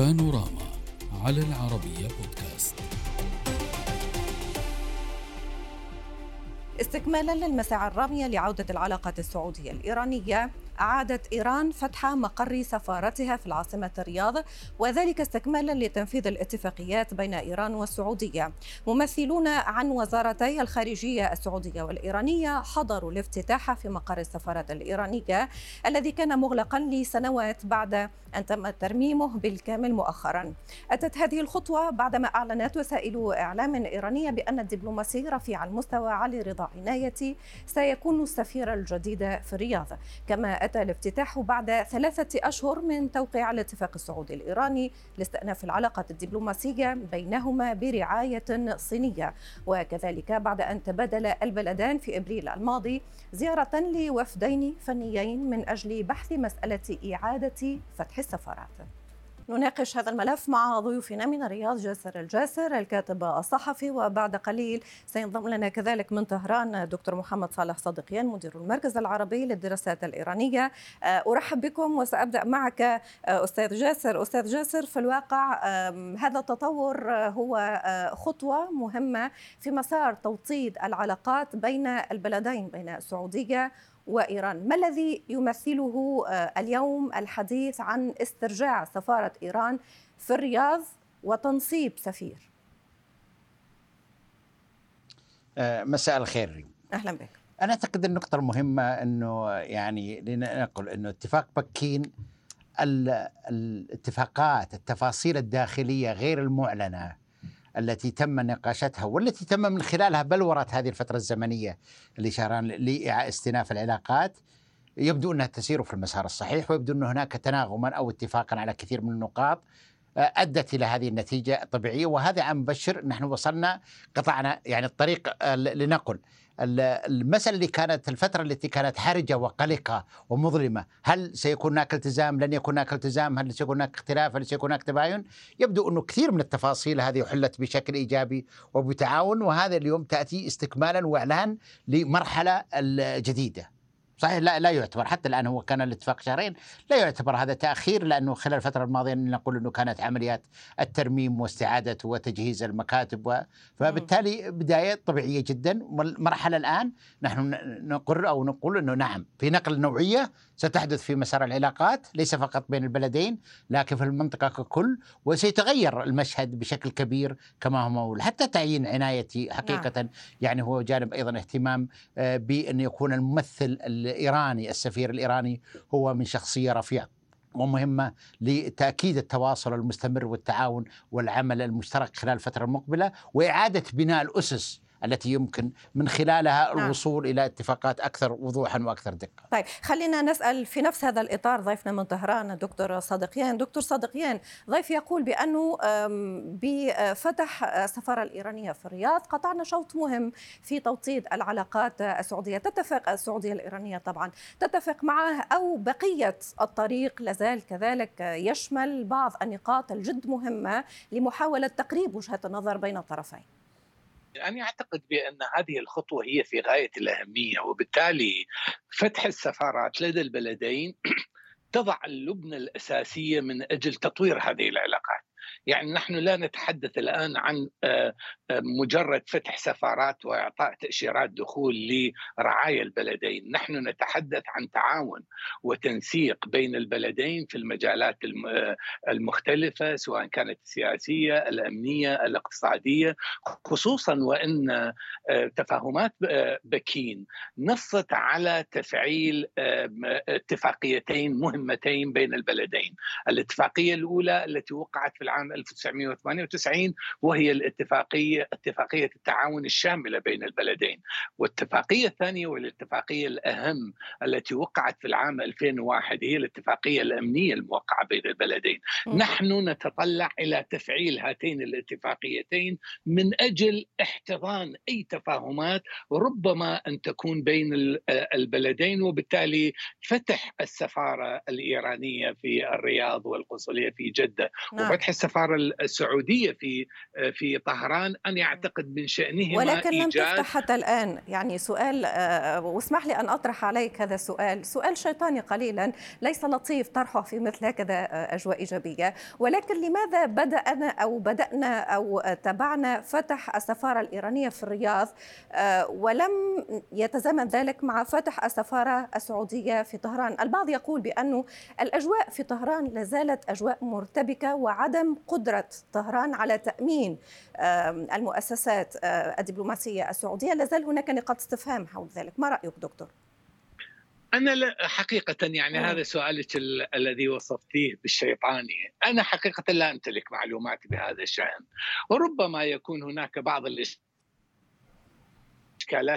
بانوراما على العربية بودكاست. استكمالا للمساعي الرامية لعودة العلاقات السعودية الإيرانية. أعادت إيران فتح مقر سفارتها في العاصمة الرياض وذلك استكمالا لتنفيذ الاتفاقيات بين إيران والسعودية. ممثلون عن وزارتي الخارجية السعودية والإيرانية حضروا الافتتاح في مقر السفارة الإيرانية الذي كان مغلقا لسنوات بعد أن تم ترميمه بالكامل مؤخرا. أتت هذه الخطوة بعدما أعلنت وسائل إعلام إيرانية بأن الدبلوماسي رفيع المستوى علي رضا عناية سيكون السفير الجديد في الرياض. كما أتى الافتتاح بعد ثلاثة أشهر من توقيع الاتفاق السعودي الإيراني لاستئناف العلاقات الدبلوماسية بينهما برعاية صينية. وكذلك بعد أن تبادل البلدان في إبريل الماضي زيارة لوفدين فنيين من أجل بحث مسألة إعادة فتح السفارات. نناقش هذا الملف مع ضيوفنا من الرياض جاسر الجاسر الكاتب الصحفي وبعد قليل سينضم لنا كذلك من طهران دكتور محمد صالح صادقيان مدير المركز العربي للدراسات الإيرانية. أرحب بكم وسأبدأ معك أستاذ جاسر. أستاذ جاسر في الواقع هذا التطور هو خطوة مهمة في مسار توطيد العلاقات بين البلدين بين السعودية وإيران، ما الذي يمثله اليوم الحديث عن استرجاع سفارة إيران في الرياض وتنصيب سفير؟ مساء الخير أهلا بك. أنا أعتقد النقطة المهمة إنه يعني لنقل إنه اتفاق بكين الاتفاقات التفاصيل الداخلية غير المعلنة التي تم نقاشتها والتي تم من خلالها بلورة هذه الفترة الزمنية اللي شهران لاستئناف العلاقات. يبدو أنها تسير في المسار الصحيح ويبدو أن هناك تناغما أو اتفاقا على كثير من النقاط أدت إلى هذه النتيجة الطبيعيه وهذا عم مبشر نحن وصلنا قطعنا يعني الطريق لنقل. المسألة اللي كانت الفترة التي كانت حرجة وقلقة ومظلمة. هل سيكون هناك التزام؟ لن يكون هناك التزام. هل سيكون هناك اختلاف؟ هل سيكون هناك تباين؟ يبدو أنه كثير من التفاصيل هذه حلت بشكل إيجابي وبتعاون وهذا اليوم تأتي استكمالا وإعلان لمرحلة جديدة. صحيح لا لا يعتبر. حتى الآن هو كان الاتفاق شهرين لا يعتبر هذا تأخير لأنه خلال الفترة الماضية نقول إنه كانت عمليات الترميم واستعادة وتجهيز المكاتب و... فبالتالي بداية طبيعية جدا. والمرحلة الآن نحن نقر أو نقول إنه نعم في نقل نوعية ستحدث في مسار العلاقات ليس فقط بين البلدين لكن في المنطقة ككل وسيتغير المشهد بشكل كبير كما هو مول حتى تعيين عنايتي حقيقة نعم. يعني هو جانب أيضا اهتمام بأن يكون الممثل الإيراني السفير الإيراني هو من شخصية رفيعة ومهمة لتأكيد التواصل المستمر والتعاون والعمل المشترك خلال الفترة المقبلة وإعادة بناء الأسس التي يمكن من خلالها نعم. الوصول إلى اتفاقات أكثر وضوحا وأكثر دقة. طيب خلينا نسأل في نفس هذا الإطار ضيفنا من طهران الدكتور صادقيان، دكتور صادقيان ضيف يقول بأنه بفتح السفارة الإيرانية في الرياض قطعنا شوط مهم في توطيد العلاقات السعودية، تتفق السعودية الإيرانية طبعا، تتفق معه أو بقية الطريق لازال كذلك يشمل بعض النقاط الجد مهمة لمحاولة تقريب وجهة النظر بين الطرفين. أنا أعتقد بأن هذه الخطوة هي في غاية الأهمية وبالتالي فتح السفارات لدى البلدين تضع اللبنة الأساسية من أجل تطوير هذه العلاقات. يعني نحن لا نتحدث الآن عن مجرد فتح سفارات وإعطاء تأشيرات دخول لرعايا البلدين، نحن نتحدث عن تعاون وتنسيق بين البلدين في المجالات المختلفة سواء كانت السياسية، الأمنية، الاقتصادية، خصوصا وإن تفاهمات بكين نصت على تفعيل اتفاقيتين مهمتين بين البلدين، الاتفاقية الأولى التي وقعت في العام 1998 وهي الاتفاقية اتفاقية التعاون الشاملة بين البلدين والاتفاقية الثانية والاتفاقية الأهم التي وقعت في العام 2001 هي الاتفاقية الأمنية الموقعة بين البلدين م. نحن نتطلع إلى تفعيل هاتين الاتفاقيتين من أجل احتضان أي تفاهمات ربما أن تكون بين البلدين وبالتالي فتح السفارة الإيرانية في الرياض والقنصليه في جدة نعم. وفتح السفارة السعودية في في طهران أنا اعتقد من شأنهما ولكن لم تفتح حتى الآن. يعني سؤال آه، واسمح لي أن أطرح عليك هذا السؤال سؤال شيطاني قليلا ليس لطيف طرحه في مثل هكذا آه، أجواء إيجابية. ولكن لماذا بدأنا أو بدأنا أو تبعنا فتح السفارة الإيرانية في الرياض آه، ولم يتزامن ذلك مع فتح السفارة السعودية في طهران؟ البعض يقول بأنه الأجواء في طهران لا زالت أجواء مرتبكة وعدم قدرة طهران على تأمين آم، المؤسسات آه، الدبلوماسية السعودية. لا زال هناك نقاط استفهام حول ذلك. ما رأيك دكتور؟ أنا لا حقيقة يعني مم. هذا سؤالك ال- الذي وصفتيه بالشيطاني. أنا حقيقة لا أمتلك معلومات بهذا الشأن. وربما يكون هناك بعض الإشكالات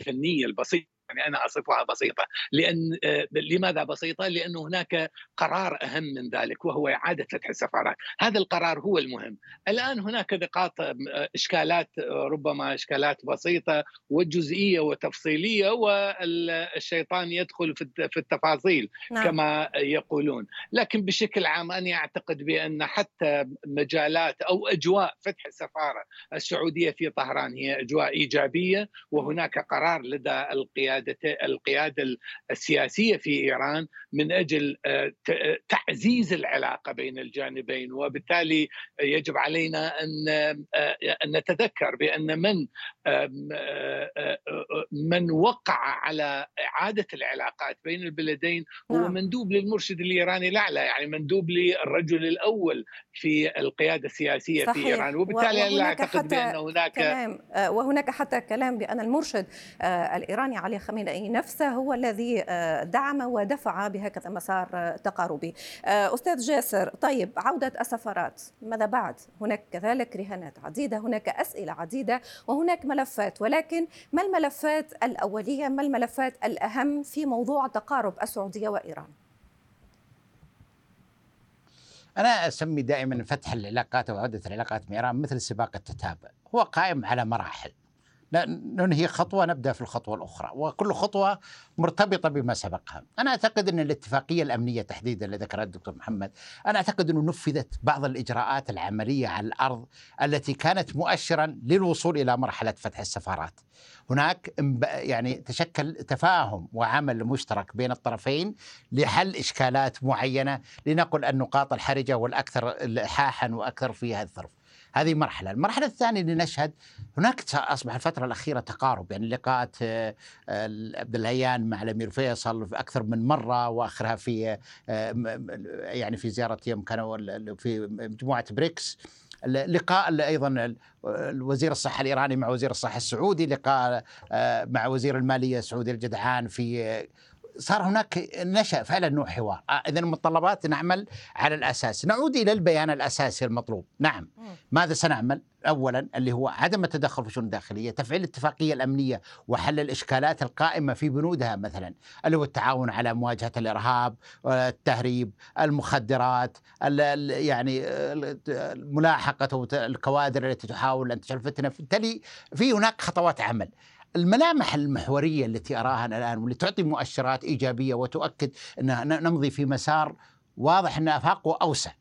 الفنية البسيطة يعني أنا أصفها بسيطة لأن آه، لماذا بسيطة؟ لأن هناك قرار أهم من ذلك وهو إعادة فتح السفارات، هذا القرار هو المهم. الآن هناك نقاط آه، إشكالات آه، ربما إشكالات بسيطة وجزئية وتفصيلية والشيطان يدخل في الت- في التفاصيل نعم كما يقولون لكن بشكل عام أنا أعتقد بأن حتى مجالات أو أجواء فتح السفارة السعودية في طهران هي أجواء إيجابية وهناك قرار لدى القيادة القيادة السياسية في إيران من أجل آه، تعزيز العلاقة بين الجانبين وبالتالي يجب علينا أن آه، أن نتذكر بأن من آه، من وقع على إعادة العلاقات بين البلدين هو نعم. مندوب للمرشد الإيراني الأعلى يعني مندوب للرجل الأول في القيادة السياسية صحيح. في ايران وبالتالي لا حتى بأن هناك كلام وهناك حتى كلام بأن المرشد الإيراني علي خامنئي نفسه هو الذي آه، دعم ودفع بهكذا مسار آه، تقاربي. آه، أستاذ جاسر طيب عودة السفارات ماذا بعد؟ هناك كذلك رهانات عديدة هناك أسئلة عديدة وهناك ملفات ولكن ما الملفات الأولية؟ ما الملفات الأهم في موضوع تقارب السعودية وإيران؟ أنا أسمي دائما فتح العلاقات أو عوده العلاقات مع إيران مثل سباق التتابع، هو قائم على مراحل. ننهي خطوة نبدأ في الخطوة الأخرى، وكل خطوة مرتبطة بما سبقها. أنا أعتقد أن الاتفاقية الأمنية تحديدا اللي ذكرها الدكتور محمد، أنا أعتقد أنه نفذت بعض الإجراءات العملية على الأرض التي كانت مؤشرا للوصول إلى مرحلة فتح السفارات. هناك يعني تشكل تفاهم وعمل مشترك بين الطرفين لحل إشكالات معينة لنقل النقاط الحرجة والأكثر الحاحا وأكثر فيها الظرف. هذه مرحلة، المرحلة الثانية اللي نشهد هناك أصبح الفترة الأخيرة تقارب يعني لقاءات آه، عبد اللهيان مع الأمير فيصل في أكثر من مرة وآخرها في آه، يعني في زيارة يوم كانوا في مجموعة بريكس. لقاء أيضا الوزير الصحة الإيراني مع وزير الصحة السعودي لقاء آه، مع وزير المالية السعودي الجدعان في صار هناك نشأ فعلا نوع حوار. اذا المتطلبات نعمل على الأساس. نعود إلى البيان الأساسي المطلوب. نعم. ماذا سنعمل؟ اولا اللي هو عدم التدخل في الشؤون الداخلية تفعيل الاتفاقية الأمنية وحل الإشكالات القائمة في بنودها مثلا اللي هو التعاون على مواجهة الإرهاب التهريب المخدرات ال- ال- يعني ملاحقة الكوادر التي تحاول أن تشعل فتنه بالتالي في هناك خطوات عمل. الملامح المحورية التي أراها أنا الآن واللي تعطي مؤشرات إيجابية وتؤكد ان نمضي في مسار واضح أن أفاقه أوسع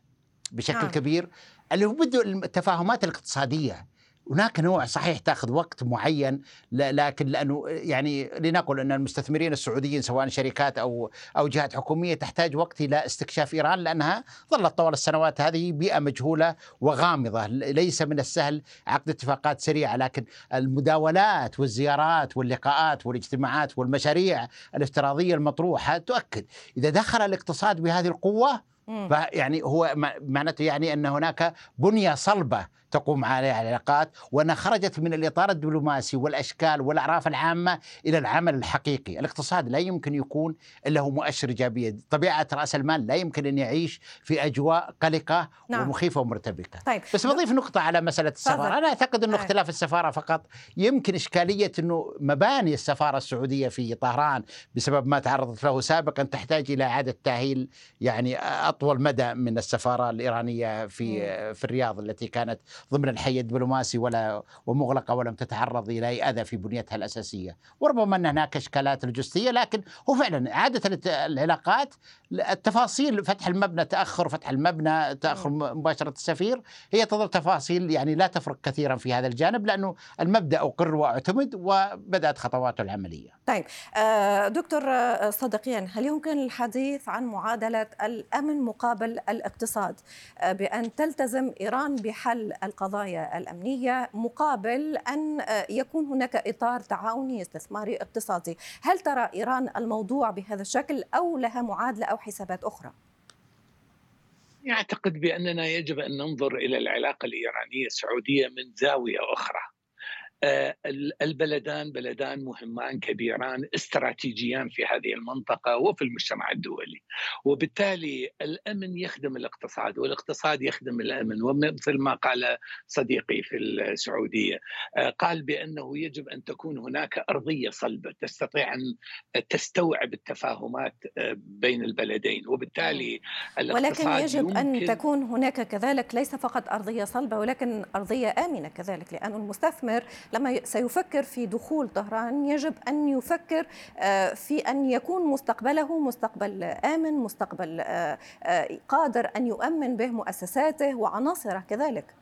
بشكل. نعم. كبير اللي هو بدء التفاهمات الاقتصادية هناك نوع صحيح تأخذ وقت معين لكن لأنه يعني لنقل أن المستثمرين السعوديين سواء شركات أو أو جهات حكومية تحتاج وقت إلى استكشاف إيران لأنها ظلت طوال السنوات هذه بيئة مجهولة وغامضة ليس من السهل عقد اتفاقات سريعة لكن المداولات والزيارات واللقاءات والاجتماعات والمشاريع الافتراضية المطروحة تؤكد إذا دخل الاقتصاد بهذه القوة مم. فيعني هو معناته يعني أن هناك بنية صلبة تقوم عليها العلاقات وأنها خرجت من الإطار الدبلوماسي والأشكال والأعراف العامة إلى العمل الحقيقي، الاقتصاد لا يمكن يكون الا هو مؤشر إيجابية، طبيعة رأس المال لا يمكن أن يعيش في أجواء قلقة نعم. ومخيفة ومرتبكة. طيب بس بضيف نقطة على مسألة. السفارة، أنا أعتقد أنه أي. اختلاف السفارة فقط يمكن إشكالية أنه مباني السفارة السعودية في طهران بسبب ما تعرضت له سابقا تحتاج إلى إعادة تأهيل يعني أطول مدى من السفارة الإيرانية في في الرياض التي كانت ضمن الحي الدبلوماسي ولا ومغلقة ولم تتعرض إلى أي أذى في بنيتها الأساسية، وربما أن هناك إشكالات لوجستية لكن هو فعلا اعاده العلاقات التفاصيل فتح المبنى تأخر فتح المبنى تأخر مباشرة السفير هي تظل تفاصيل يعني لا تفرق كثيرا في هذا الجانب لأنه المبدأ أقر واعتمد وبدأت خطواته العملية. طيب آه، دكتور آه، صدقيا هل يمكن الحديث عن معادلة الأمن مقابل الاقتصاد؟ آه، بأن تلتزم إيران بحل القضايا الأمنية مقابل أن يكون هناك إطار تعاوني استثماري اقتصادي، هل ترى إيران الموضوع بهذا الشكل أو لها معادلة أو حسابات أخرى؟ أعتقد بأننا يجب أن ننظر إلى العلاقة الإيرانية السعودية من زاوية أخرى. آه، البلدان بلدان مهمان كبيران استراتيجيان في هذه المنطقة وفي المجتمع الدولي. وبالتالي الأمن يخدم الاقتصاد والاقتصاد يخدم الأمن. ومثل ما قال صديقي في السعودية آه، قال بأنه يجب أن تكون هناك أرضية صلبة تستطيع أن تستوعب التفاهمات آه، بين البلدين. وبالتالي ولكن يجب أن تكون هناك كذلك ليس فقط أرضية صلبة ولكن أرضية آمنة كذلك لأن المستثمر لما سيفكر في دخول طهران يجب أن يفكر آه، في أن يكون مستقبله مستقبل آمن مستقبل آه، آه، قادر أن يؤمن به مؤسساته وعناصره كذلك.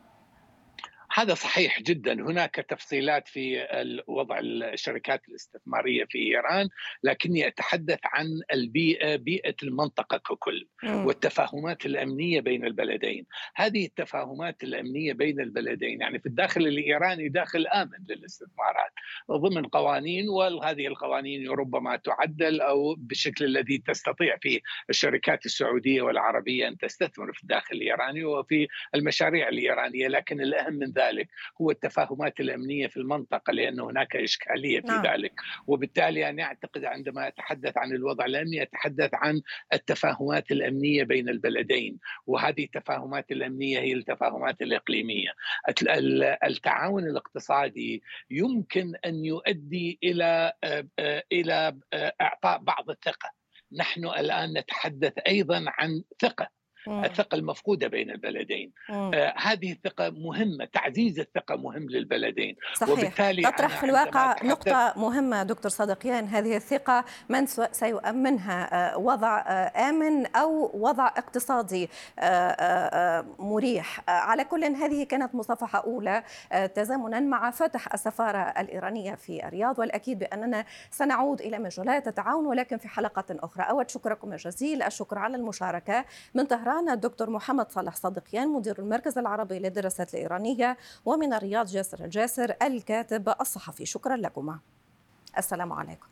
هذا صحيح جدا. هناك تفصيلات في وضع الشركات الاستثمارية في إيران لكني أتحدث عن البيئة بيئة المنطقة ككل والتفاهمات الأمنية بين البلدين. هذه التفاهمات الأمنية بين البلدين يعني في الداخل الإيراني داخل آمن للاستثمارات ضمن قوانين وهذه القوانين ربما تعدل أو بالشكل الذي تستطيع فيه الشركات السعودية والعربية أن تستثمر في الداخل الإيراني وفي المشاريع الإيرانية لكن الأهم من ذلك ذلك هو التفاهمات الأمنية في المنطقة لأن هناك إشكالية في نعم. ذلك. وبالتالي أنا أعتقد عندما أتحدث عن الوضع الأمني أتحدث عن التفاهمات الأمنية بين البلدين. وهذه التفاهمات الأمنية هي التفاهمات الإقليمية. التعاون الاقتصادي يمكن أن يؤدي إلى إلى إعطاء بعض الثقة. نحن الآن نتحدث أيضا عن الثقة المفقودة بين البلدين. آه هذه الثقة مهمة تعزيز الثقة مهم للبلدين. صحيح. وبالتالي تطرح في الواقع نقطة مهمة دكتور صادقيان هذه الثقة من سيؤمنها آه وضع آه آمن أو وضع اقتصادي آه، مريح. على كل هذه كانت مصافحة أولى تزامنا مع فتح السفارة الإيرانية في الرياض. والأكيد بأننا سنعود إلى مجالات التعاون ولكن في حلقة أخرى. أود شكركم الجزيل الشكر على المشاركة. من طهران معنا الدكتور محمد صالح صادقيان مدير المركز العربي للدراسات الإيرانية ومن الرياض جاسر الجاسر الكاتب الصحفي. شكرا لكما. السلام عليكم.